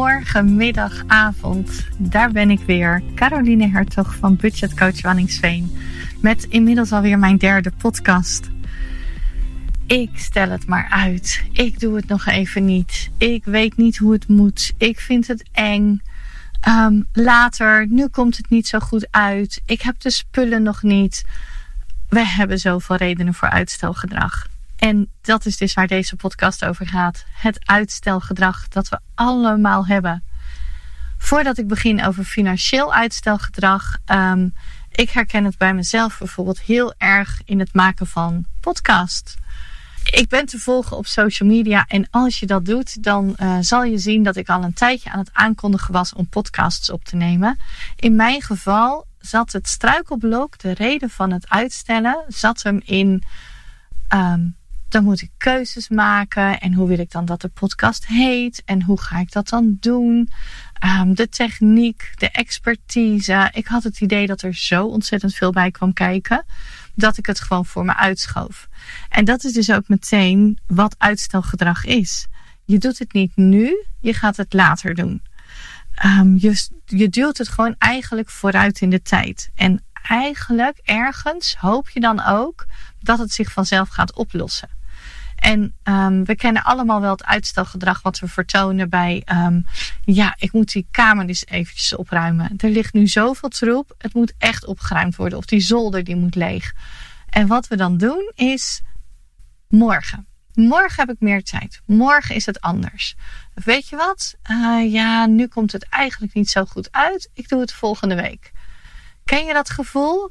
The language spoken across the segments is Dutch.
Goedemorgen, middag, avond. Daar ben ik weer. Caroline Hertog van Budget Coach Wanningsveen. Met inmiddels alweer mijn derde podcast. Ik stel het maar uit. Ik doe het nog even niet. Ik weet niet hoe het moet. Ik vind het eng. Um, later, nu komt het niet zo goed uit. Ik heb de spullen nog niet. We hebben zoveel redenen voor uitstelgedrag. En dat is dus waar deze podcast over gaat. Het uitstelgedrag dat we allemaal hebben. Voordat ik begin over financieel uitstelgedrag. Um, ik herken het bij mezelf bijvoorbeeld heel erg in het maken van podcast. Ik ben te volgen op social media en als je dat doet, dan uh, zal je zien dat ik al een tijdje aan het aankondigen was om podcasts op te nemen. In mijn geval zat het struikelblok, de reden van het uitstellen, zat hem in um, dan moet ik keuzes maken. En hoe wil ik dan dat de podcast heet? En hoe ga ik dat dan doen? Um, de techniek, de expertise. Ik had het idee dat er zo ontzettend veel bij kwam kijken. Dat ik het gewoon voor me uitschoof. En dat is dus ook meteen wat uitstelgedrag is. Je doet het niet nu, je gaat het later doen. Um, je, je duwt het gewoon eigenlijk vooruit in de tijd. En eigenlijk ergens hoop je dan ook dat het zich vanzelf gaat oplossen. En um, we kennen allemaal wel het uitstelgedrag wat we vertonen bij, um, ja, ik moet die kamer dus eventjes opruimen. Er ligt nu zoveel troep, het moet echt opgeruimd worden. Of die zolder die moet leeg. En wat we dan doen is morgen. Morgen heb ik meer tijd. Morgen is het anders. Weet je wat? Uh, ja, nu komt het eigenlijk niet zo goed uit. Ik doe het volgende week. Ken je dat gevoel?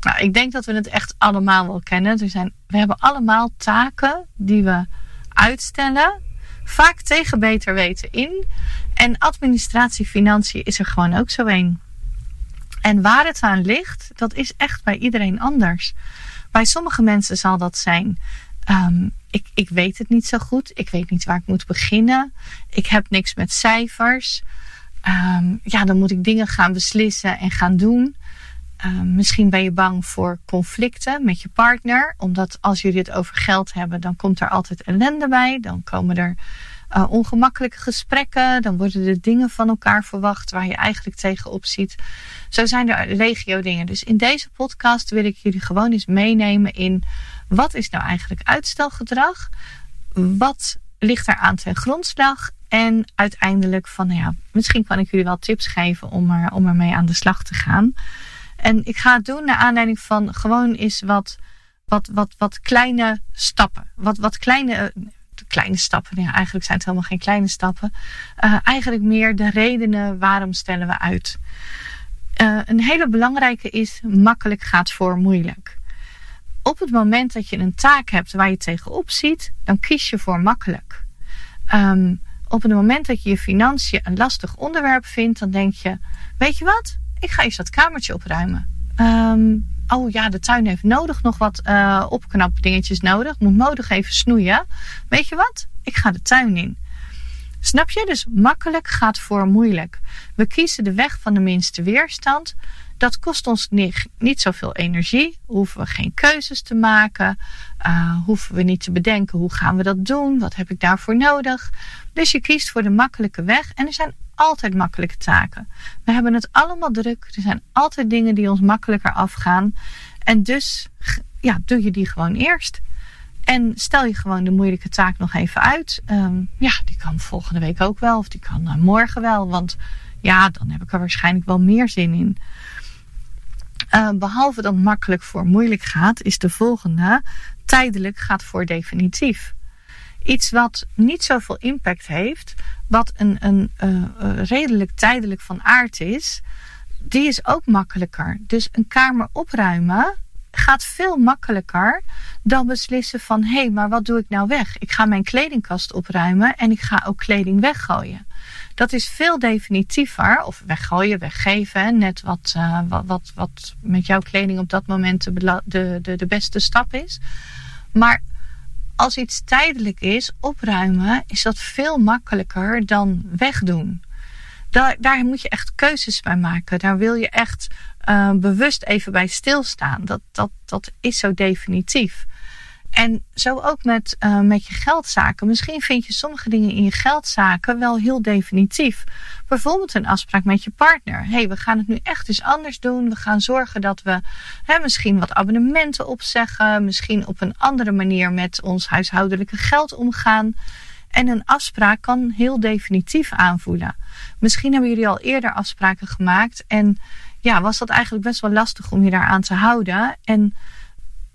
Nou, ik denk dat we het echt allemaal wel kennen. Er zijn, we hebben allemaal taken die we uitstellen. Vaak tegen beter weten in. En administratie, financiën is er gewoon ook zo een. En waar het aan ligt, dat is echt bij iedereen anders. Bij sommige mensen zal dat zijn. Um, ik, ik weet het niet zo goed. Ik weet niet waar ik moet beginnen. Ik heb niks met cijfers. Um, ja, dan moet ik dingen gaan beslissen en gaan doen. Uh, misschien ben je bang voor conflicten met je partner. Omdat als jullie het over geld hebben, dan komt er altijd ellende bij. Dan komen er uh, ongemakkelijke gesprekken. Dan worden er dingen van elkaar verwacht waar je eigenlijk tegenop ziet. Zo zijn er legio dingen. Dus in deze podcast wil ik jullie gewoon eens meenemen in wat is nou eigenlijk uitstelgedrag? Wat ligt er aan ten grondslag? En uiteindelijk van, nou ja, misschien kan ik jullie wel tips geven om, er, om ermee aan de slag te gaan. En ik ga het doen naar aanleiding van gewoon eens wat, wat, wat, wat kleine stappen. Wat, wat kleine, eh, kleine stappen. Ja, eigenlijk zijn het helemaal geen kleine stappen. Uh, eigenlijk meer de redenen waarom stellen we uit. Uh, een hele belangrijke is makkelijk gaat voor moeilijk. Op het moment dat je een taak hebt waar je tegenop ziet, dan kies je voor makkelijk. Um, op het moment dat je je financiën een lastig onderwerp vindt, dan denk je: Weet je wat? Ik ga eens dat kamertje opruimen. Um, oh ja, de tuin heeft nodig nog wat uh, opknapdingetjes nodig. Moet nodig even snoeien. Weet je wat? Ik ga de tuin in. Snap je? Dus makkelijk gaat voor moeilijk. We kiezen de weg van de minste weerstand. Dat kost ons niet, zoveel energie. Hoeven we geen keuzes te maken. Uh, hoeven we niet te bedenken hoe gaan we dat doen. Wat heb ik daarvoor nodig. Dus je kiest voor de makkelijke weg. En er zijn altijd makkelijke taken. We hebben het allemaal druk. Er zijn altijd dingen die ons makkelijker afgaan. En dus ja, doe je die gewoon eerst. En stel je gewoon de moeilijke taak nog even uit. Um, ja, die kan volgende week ook wel. Of die kan uh, morgen wel. Want ja, dan heb ik er waarschijnlijk wel meer zin in. Uh, behalve dat makkelijk voor moeilijk gaat, is de volgende tijdelijk gaat voor definitief. Iets wat niet zoveel impact heeft, wat een, een uh, redelijk tijdelijk van aard is, die is ook makkelijker. Dus een kamer opruimen gaat veel makkelijker dan beslissen van hé, hey, maar wat doe ik nou weg? Ik ga mijn kledingkast opruimen en ik ga ook kleding weggooien. Dat is veel definitiever, of weggooien, weggeven, net wat, uh, wat, wat, wat met jouw kleding op dat moment de, de, de, de beste stap is. Maar als iets tijdelijk is, opruimen, is dat veel makkelijker dan wegdoen. Daar, daar moet je echt keuzes bij maken. Daar wil je echt uh, bewust even bij stilstaan. Dat, dat, dat is zo definitief. En zo ook met, uh, met je geldzaken. Misschien vind je sommige dingen in je geldzaken wel heel definitief. Bijvoorbeeld een afspraak met je partner. Hé, hey, we gaan het nu echt eens anders doen. We gaan zorgen dat we hè, misschien wat abonnementen opzeggen. Misschien op een andere manier met ons huishoudelijke geld omgaan. En een afspraak kan heel definitief aanvoelen. Misschien hebben jullie al eerder afspraken gemaakt. En ja, was dat eigenlijk best wel lastig om je daaraan te houden. En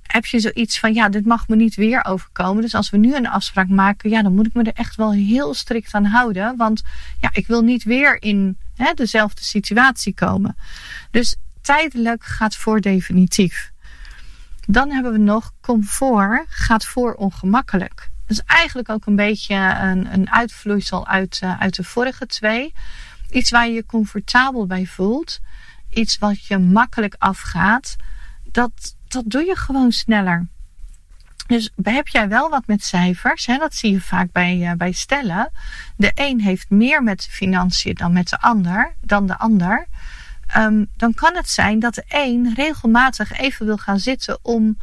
heb je zoiets van, ja, dit mag me niet weer overkomen. Dus als we nu een afspraak maken, ja, dan moet ik me er echt wel heel strikt aan houden. Want ja, ik wil niet weer in hè, dezelfde situatie komen. Dus tijdelijk gaat voor definitief. Dan hebben we nog comfort gaat voor ongemakkelijk. Dat is eigenlijk ook een beetje een, een uitvloeisel uit, uh, uit de vorige twee. Iets waar je je comfortabel bij voelt. Iets wat je makkelijk afgaat. Dat, dat doe je gewoon sneller. Dus heb jij wel wat met cijfers, hè? dat zie je vaak bij, uh, bij stellen. De een heeft meer met financiën dan met de ander, dan de ander. Um, dan kan het zijn dat de een regelmatig even wil gaan zitten om,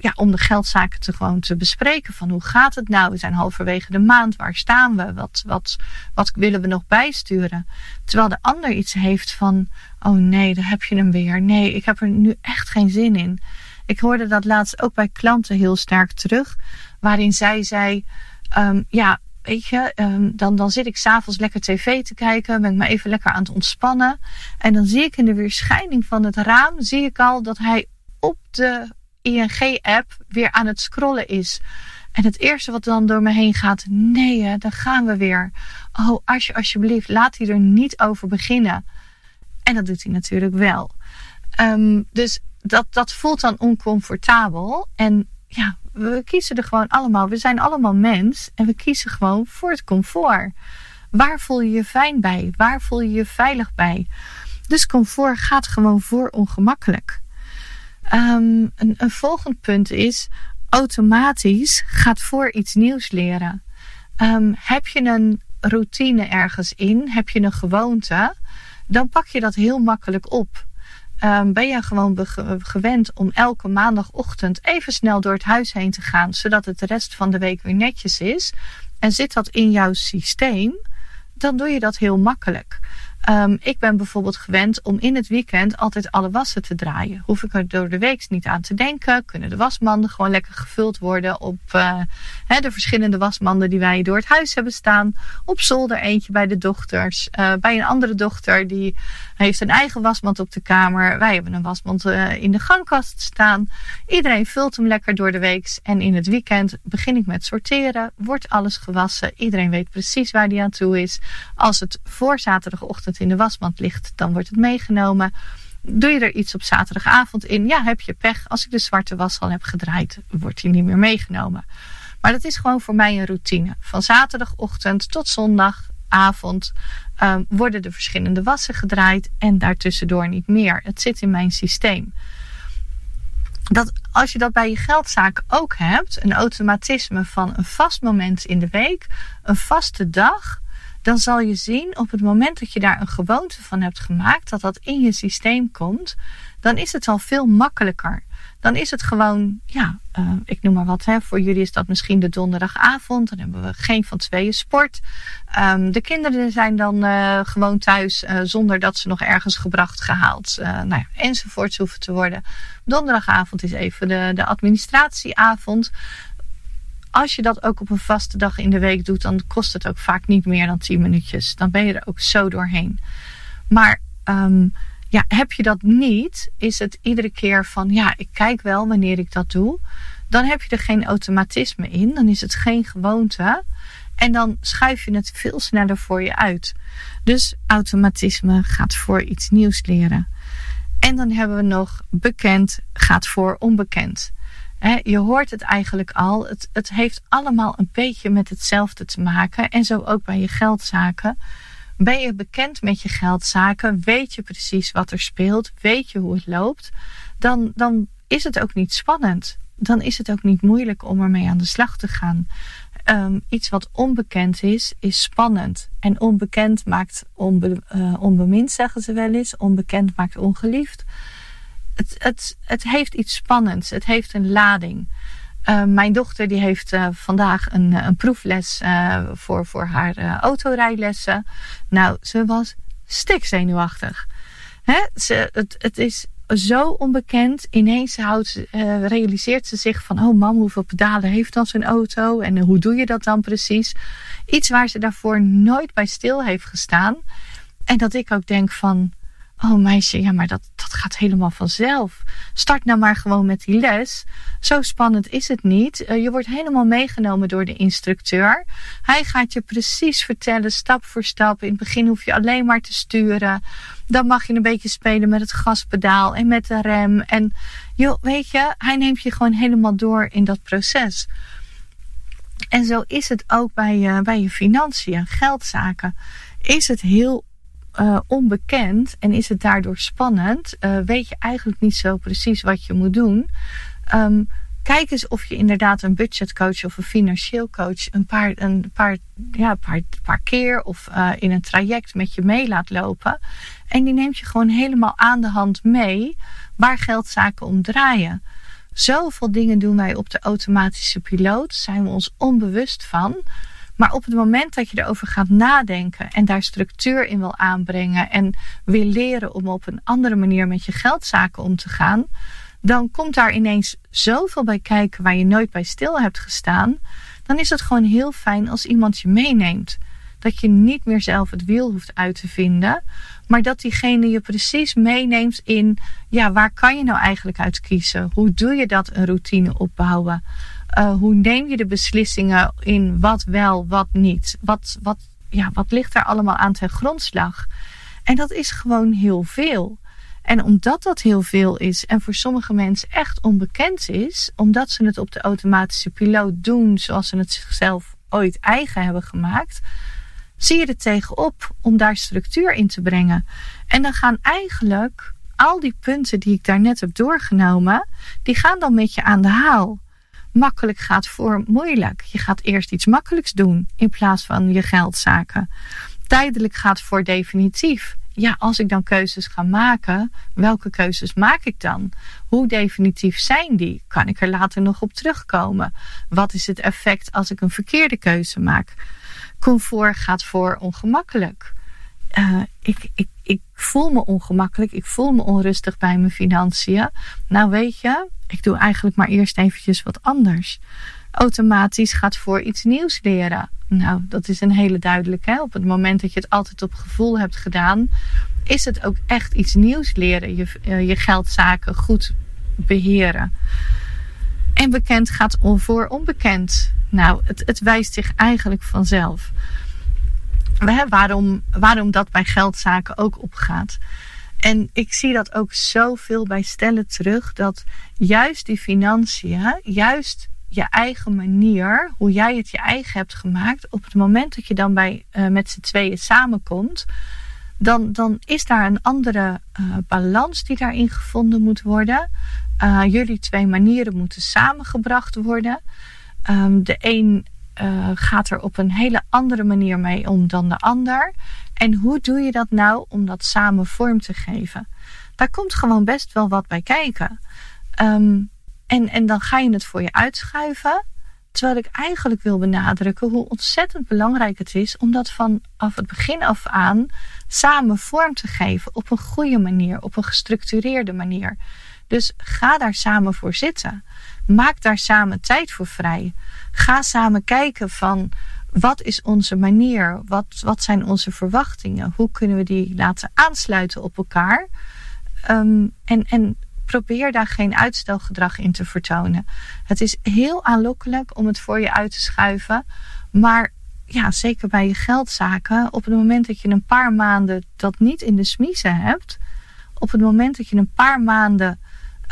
ja, om de geldzaken te gewoon te bespreken. Van hoe gaat het nou? We zijn halverwege de maand. Waar staan we? Wat, wat, wat willen we nog bijsturen? Terwijl de ander iets heeft van, oh nee, daar heb je hem weer. Nee, ik heb er nu echt geen zin in. Ik hoorde dat laatst ook bij klanten heel sterk terug. Waarin zij zei, um, ja, weet je, um, dan, dan zit ik s'avonds lekker tv te kijken. Ben ik me even lekker aan het ontspannen. En dan zie ik in de weerschijning van het raam, zie ik al dat hij op de ING-app weer aan het scrollen is. En het eerste wat dan door me heen gaat, nee, hè, dan gaan we weer. Oh, als je alsjeblieft, laat hij er niet over beginnen. En dat doet hij natuurlijk wel. Um, dus dat, dat voelt dan oncomfortabel. En ja, we kiezen er gewoon allemaal. We zijn allemaal mens en we kiezen gewoon voor het comfort. Waar voel je je fijn bij? Waar voel je je veilig bij? Dus comfort gaat gewoon voor ongemakkelijk. Um, een, volgend punt is automatisch gaat voor iets nieuws leren. Um, heb je een routine ergens in, heb je een gewoonte, dan pak je dat heel makkelijk op. Um, ben je gewoon gewend om elke maandagochtend even snel door het huis heen te gaan, zodat het de rest van de week weer netjes is, en zit dat in jouw systeem, dan doe je dat heel makkelijk. Um, ik ben bijvoorbeeld gewend om in het weekend altijd alle wassen te draaien. Hoef ik er door de week niet aan te denken. Kunnen de wasmanden gewoon lekker gevuld worden op uh, de verschillende wasmanden die wij door het huis hebben staan. Op zolder eentje bij de dochters. Uh, bij een andere dochter die heeft een eigen wasmand op de kamer. Wij hebben een wasmand uh, in de gangkast staan. Iedereen vult hem lekker door de week. En in het weekend begin ik met sorteren. Wordt alles gewassen. Iedereen weet precies waar die aan toe is. Als het voor zaterdagochtend in de wasmand ligt, dan wordt het meegenomen. Doe je er iets op zaterdagavond in? Ja, heb je pech. Als ik de zwarte was al heb gedraaid, wordt die niet meer meegenomen. Maar dat is gewoon voor mij een routine. Van zaterdagochtend tot zondagavond um, worden de verschillende wassen gedraaid en daartussendoor niet meer. Het zit in mijn systeem. Dat als je dat bij je geldzaak ook hebt, een automatisme van een vast moment in de week, een vaste dag, dan zal je zien op het moment dat je daar een gewoonte van hebt gemaakt, dat dat in je systeem komt, dan is het al veel makkelijker. Dan is het gewoon, ja, uh, ik noem maar wat, hè, voor jullie is dat misschien de donderdagavond, dan hebben we geen van tweeën sport. Um, de kinderen zijn dan uh, gewoon thuis uh, zonder dat ze nog ergens gebracht, gehaald, nou ja, enzovoorts hoeven te worden. Donderdagavond is even de, de administratieavond als je dat ook op een vaste dag in de week doet, dan kost het ook vaak niet meer dan 10 minuutjes. Dan ben je er ook zo doorheen. Maar um, ja, heb je dat niet, is het iedere keer van ja, ik kijk wel wanneer ik dat doe. Dan heb je er geen automatisme in. Dan is het geen gewoonte. En dan schuif je het veel sneller voor je uit. Dus automatisme gaat voor iets nieuws leren. En dan hebben we nog bekend gaat voor onbekend je hoort het eigenlijk al. Het, het heeft allemaal een beetje met hetzelfde te maken. En zo ook bij je geldzaken. Ben je bekend met je geldzaken? Weet je precies wat er speelt? Weet je hoe het loopt? Dan, dan is het ook niet spannend. Dan is het ook niet moeilijk om ermee aan de slag te gaan. Um, iets wat onbekend is, is spannend. En onbekend maakt uh, onbemind, zeggen ze wel eens. Onbekend maakt ongeliefd het, het, het heeft iets spannends. Het heeft een lading. mijn dochter die heeft vandaag een, een proefles voor, voor haar autorijlessen. Nou, ze was stikzenuwachtig. Hè? Ze, het, het is zo onbekend. Ineens houdt, realiseert ze zich van: oh mam, hoeveel pedalen heeft dan zo'n auto? En hoe doe je dat dan precies? Iets waar ze daarvoor nooit bij stil heeft gestaan. En dat ik ook denk van. Oh meisje, ja, maar dat, dat gaat helemaal vanzelf. Start nou maar gewoon met die les. Zo spannend is het niet. Uh, je wordt helemaal meegenomen door de instructeur. Hij gaat je precies vertellen, stap voor stap. In het begin hoef je alleen maar te sturen. Dan mag je een beetje spelen met het gaspedaal en met de rem. En joh, weet je, hij neemt je gewoon helemaal door in dat proces. En zo is het ook bij, uh, bij je financiën, geldzaken. Is het heel uh, onbekend en is het daardoor spannend, uh, weet je eigenlijk niet zo precies wat je moet doen. Um, kijk eens of je inderdaad een budgetcoach of een financieel coach een paar, een paar, ja, paar, paar keer of uh, in een traject met je mee laat lopen. En die neemt je gewoon helemaal aan de hand mee waar geldzaken om draaien. Zoveel dingen doen wij op de automatische piloot, zijn we ons onbewust van. Maar op het moment dat je erover gaat nadenken en daar structuur in wil aanbrengen en wil leren om op een andere manier met je geldzaken om te gaan, dan komt daar ineens zoveel bij kijken waar je nooit bij stil hebt gestaan. Dan is het gewoon heel fijn als iemand je meeneemt. Dat je niet meer zelf het wiel hoeft uit te vinden, maar dat diegene je precies meeneemt in, ja, waar kan je nou eigenlijk uit kiezen? Hoe doe je dat een routine opbouwen? Uh, hoe neem je de beslissingen in wat wel, wat niet? Wat, wat, ja, wat ligt daar allemaal aan ten grondslag? En dat is gewoon heel veel. En omdat dat heel veel is en voor sommige mensen echt onbekend is, omdat ze het op de automatische piloot doen zoals ze het zichzelf ooit eigen hebben gemaakt, zie je er tegenop om daar structuur in te brengen. En dan gaan eigenlijk al die punten die ik daarnet heb doorgenomen, die gaan dan met je aan de haal makkelijk gaat voor moeilijk. Je gaat eerst iets makkelijks doen in plaats van je geldzaken. Tijdelijk gaat voor definitief. Ja, als ik dan keuzes ga maken, welke keuzes maak ik dan? Hoe definitief zijn die? Kan ik er later nog op terugkomen? Wat is het effect als ik een verkeerde keuze maak? Comfort gaat voor ongemakkelijk. Uh, ik, ik, ik voel me ongemakkelijk, ik voel me onrustig bij mijn financiën. Nou weet je, ik doe eigenlijk maar eerst eventjes wat anders. Automatisch gaat voor iets nieuws leren. Nou, dat is een hele duidelijke. Hè? Op het moment dat je het altijd op gevoel hebt gedaan, is het ook echt iets nieuws leren. Je, uh, je geldzaken goed beheren. En bekend gaat voor onbekend. Nou, het, het wijst zich eigenlijk vanzelf. Waarom, waarom dat bij geldzaken ook opgaat. En ik zie dat ook zoveel bij stellen terug. Dat juist die financiën, juist je eigen manier, hoe jij het je eigen hebt gemaakt, op het moment dat je dan bij, uh, met z'n tweeën samenkomt, dan, dan is daar een andere uh, balans die daarin gevonden moet worden. Uh, jullie twee manieren moeten samengebracht worden. Um, de een gaat er op een hele andere manier mee om dan de ander. En hoe doe je dat nou om dat samen vorm te geven? Daar komt gewoon best wel wat bij kijken. Um, en, en dan ga je het voor je uitschuiven. Terwijl ik eigenlijk wil benadrukken hoe ontzettend belangrijk het is om dat vanaf het begin af aan samen vorm te geven op een goede manier, op een gestructureerde manier. Dus ga daar samen voor zitten. Maak daar samen tijd voor vrij. Ga samen kijken van wat is onze manier? Wat, wat zijn onze verwachtingen? Hoe kunnen we die laten aansluiten op elkaar? Um, en, en probeer daar geen uitstelgedrag in te vertonen. Het is heel aanlokkelijk om het voor je uit te schuiven. Maar ja, zeker bij je geldzaken, op het moment dat je een paar maanden dat niet in de smiezen hebt, op het moment dat je een paar maanden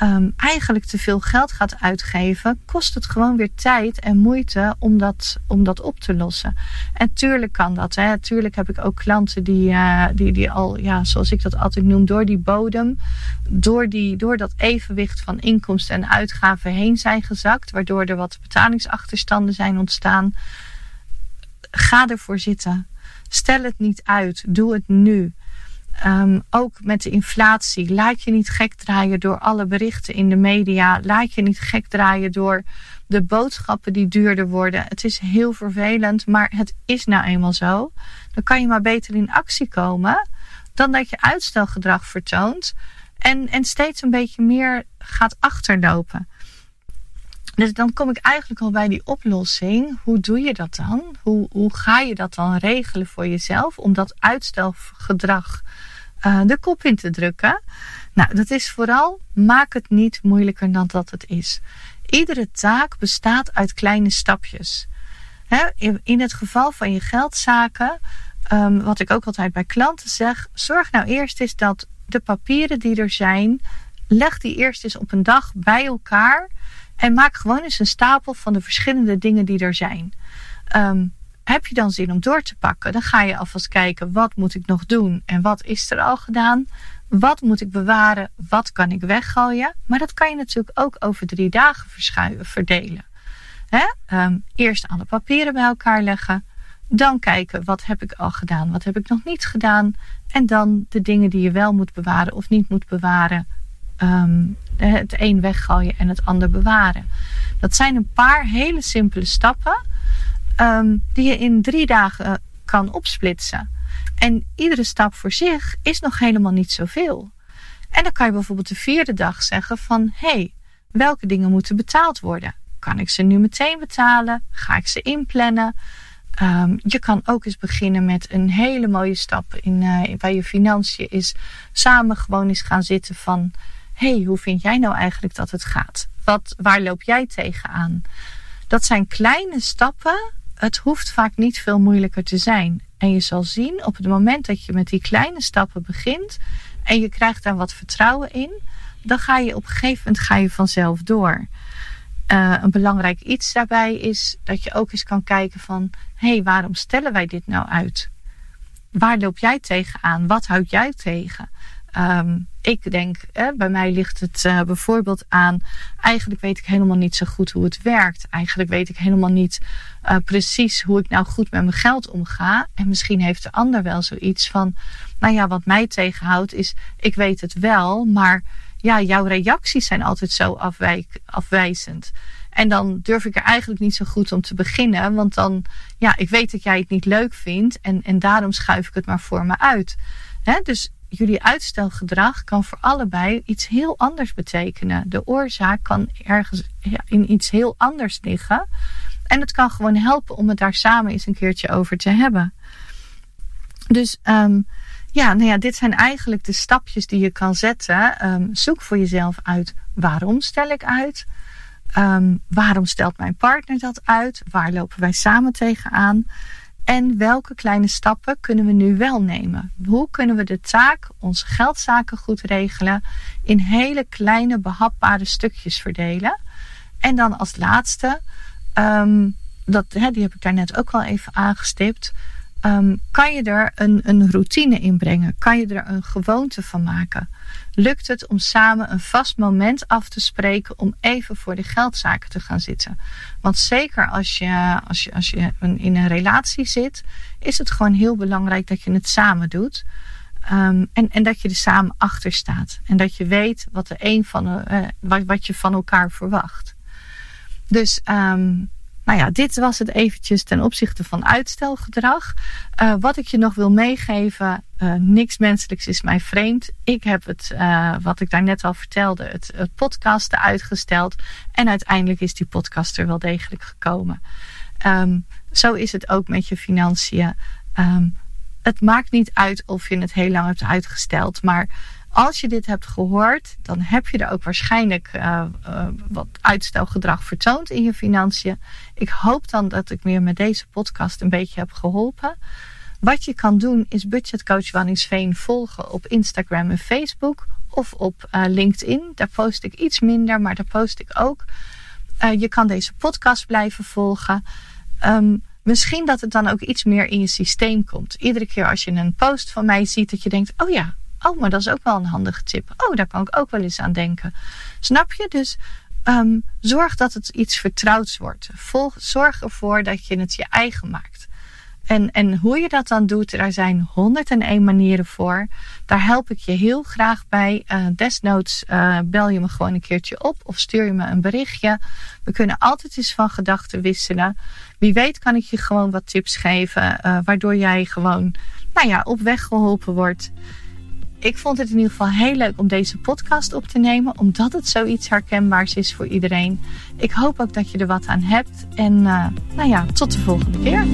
um, eigenlijk te veel geld gaat uitgeven, kost het gewoon weer tijd en moeite om dat, om dat op te lossen. En tuurlijk kan dat. Hè. Tuurlijk heb ik ook klanten die, uh, die, die al, ja, zoals ik dat altijd noem, door die bodem, door, die, door dat evenwicht van inkomsten en uitgaven heen zijn gezakt, waardoor er wat betalingsachterstanden zijn ontstaan. Ga ervoor zitten. Stel het niet uit. Doe het nu. Ehm, ook met de inflatie. Laat je niet gek draaien door alle berichten in de media. Laat je niet gek draaien door de boodschappen die duurder worden. Het is heel vervelend, maar het is nou eenmaal zo. Dan kan je maar beter in actie komen dan dat je uitstelgedrag vertoont en, en steeds een beetje meer gaat achterlopen. Dus dan kom ik eigenlijk al bij die oplossing. Hoe doe je dat dan? Hoe, hoe ga je dat dan regelen voor jezelf om dat uitstelgedrag uh, de kop in te drukken? Nou, dat is vooral maak het niet moeilijker dan dat het is. Iedere taak bestaat uit kleine stapjes. in het geval van je geldzaken, um, wat ik ook altijd bij klanten zeg, zorg nou eerst eens dat de papieren die er zijn, leg die eerst eens op een dag bij elkaar en maak gewoon eens een stapel van de verschillende dingen die er zijn. Um, heb je dan zin om door te pakken? Dan ga je alvast kijken, wat moet ik nog doen en wat is er al gedaan? Wat moet ik bewaren? Wat kan ik weggooien? Maar dat kan je natuurlijk ook over drie dagen verschuiven, verdelen. Hè? Um, eerst alle papieren bij elkaar leggen. Dan kijken, wat heb ik al gedaan? Wat heb ik nog niet gedaan? En dan de dingen die je wel moet bewaren of niet moet bewaren. Um, het een weggooien en het ander bewaren. Dat zijn een paar hele simpele stappen um, die je in drie dagen kan opsplitsen. En iedere stap voor zich is nog helemaal niet zoveel. En dan kan je bijvoorbeeld de vierde dag zeggen van hey, welke dingen moeten betaald worden? Kan ik ze nu meteen betalen? Ga ik ze inplannen? Um, je kan ook eens beginnen met een hele mooie stap in, uh, je financiën. Is samen gewoon eens gaan zitten van... hey, hoe vind jij nou eigenlijk dat het gaat? Wat, waar loop jij tegenaan? Dat zijn kleine stappen. Het hoeft vaak niet veel moeilijker te zijn. En je zal zien op het moment dat je met die kleine stappen begint... en je krijgt daar wat vertrouwen in... dan ga je op een gegeven moment ga je vanzelf door... Uh, een belangrijk iets daarbij is dat je ook eens kan kijken van... hé, hey, waarom stellen wij dit nou uit? Waar loop jij tegenaan? Wat houd jij tegen? Um, ik denk, bij mij ligt het uh, bijvoorbeeld aan... eigenlijk weet ik helemaal niet zo goed hoe het werkt. Eigenlijk weet ik helemaal niet uh, precies hoe ik nou goed met mijn geld omga. En misschien heeft de ander wel zoiets van... nou ja, wat mij tegenhoudt is, ik weet het wel, maar ja, jouw reacties zijn altijd zo afwijk, afwijzend. En dan durf ik er eigenlijk niet zo goed om te beginnen. Want dan, ja, ik weet dat jij het niet leuk vindt. En, en daarom schuif ik het maar voor me uit. He, dus jullie uitstelgedrag kan voor allebei iets heel anders betekenen. De oorzaak kan ergens in iets heel anders liggen. En het kan gewoon helpen om het daar samen eens een keertje over te hebben. Dus um, ja, nou ja, dit zijn eigenlijk de stapjes die je kan zetten. Um, zoek voor jezelf uit waarom stel ik uit? Um, waarom stelt mijn partner dat uit? Waar lopen wij samen tegenaan? En welke kleine stappen kunnen we nu wel nemen? Hoe kunnen we de taak, onze geldzaken goed regelen, in hele kleine behapbare stukjes verdelen? En dan als laatste, um, dat, hè, die heb ik daar net ook al even aangestipt. Um, kan je er een, een routine in brengen? Kan je er een gewoonte van maken? Lukt het om samen een vast moment af te spreken om even voor de geldzaken te gaan zitten? Want zeker als je, als je, als je in een relatie zit, is het gewoon heel belangrijk dat je het samen doet. Um, en, en dat je er samen achter staat. En dat je weet wat, de een van, uh, wat, wat je van elkaar verwacht. Dus um, nou ja, dit was het eventjes ten opzichte van uitstelgedrag. Uh, wat ik je nog wil meegeven, uh, niks menselijks is mij vreemd. Ik heb het, uh, wat ik daar net al vertelde, het, podcasten uitgesteld. En uiteindelijk is die podcast er wel degelijk gekomen. Um, zo is het ook met je financiën. Um, het maakt niet uit of je het heel lang hebt uitgesteld, maar als je dit hebt gehoord, dan heb je er ook waarschijnlijk uh, uh, wat uitstelgedrag vertoond in je financiën. Ik hoop dan dat ik meer met deze podcast een beetje heb geholpen. Wat je kan doen is budgetcoach Wanningsveen volgen op Instagram en Facebook of op uh, LinkedIn. Daar post ik iets minder, maar daar post ik ook. je kan deze podcast blijven volgen. Um, misschien dat het dan ook iets meer in je systeem komt. Iedere keer als je een post van mij ziet, dat je denkt: oh ja, Oh, maar dat is ook wel een handige tip. Oh, daar kan ik ook wel eens aan denken. Snap je? Dus um, zorg dat het iets vertrouwds wordt. Zorg ervoor dat je het je eigen maakt. En, en hoe je dat dan doet, er zijn 101 manieren voor. Daar help ik je heel graag bij. Uh, desnoods uh, bel je me gewoon een keertje op of stuur je me een berichtje. We kunnen altijd eens van gedachten wisselen. Wie weet kan ik je gewoon wat tips geven, uh, waardoor jij gewoon nou ja, op weg geholpen wordt. Ik vond het in ieder geval heel leuk om deze podcast op te nemen, omdat het zoiets herkenbaars is voor iedereen. Ik hoop ook dat je er wat aan hebt. En nou ja, tot de volgende keer.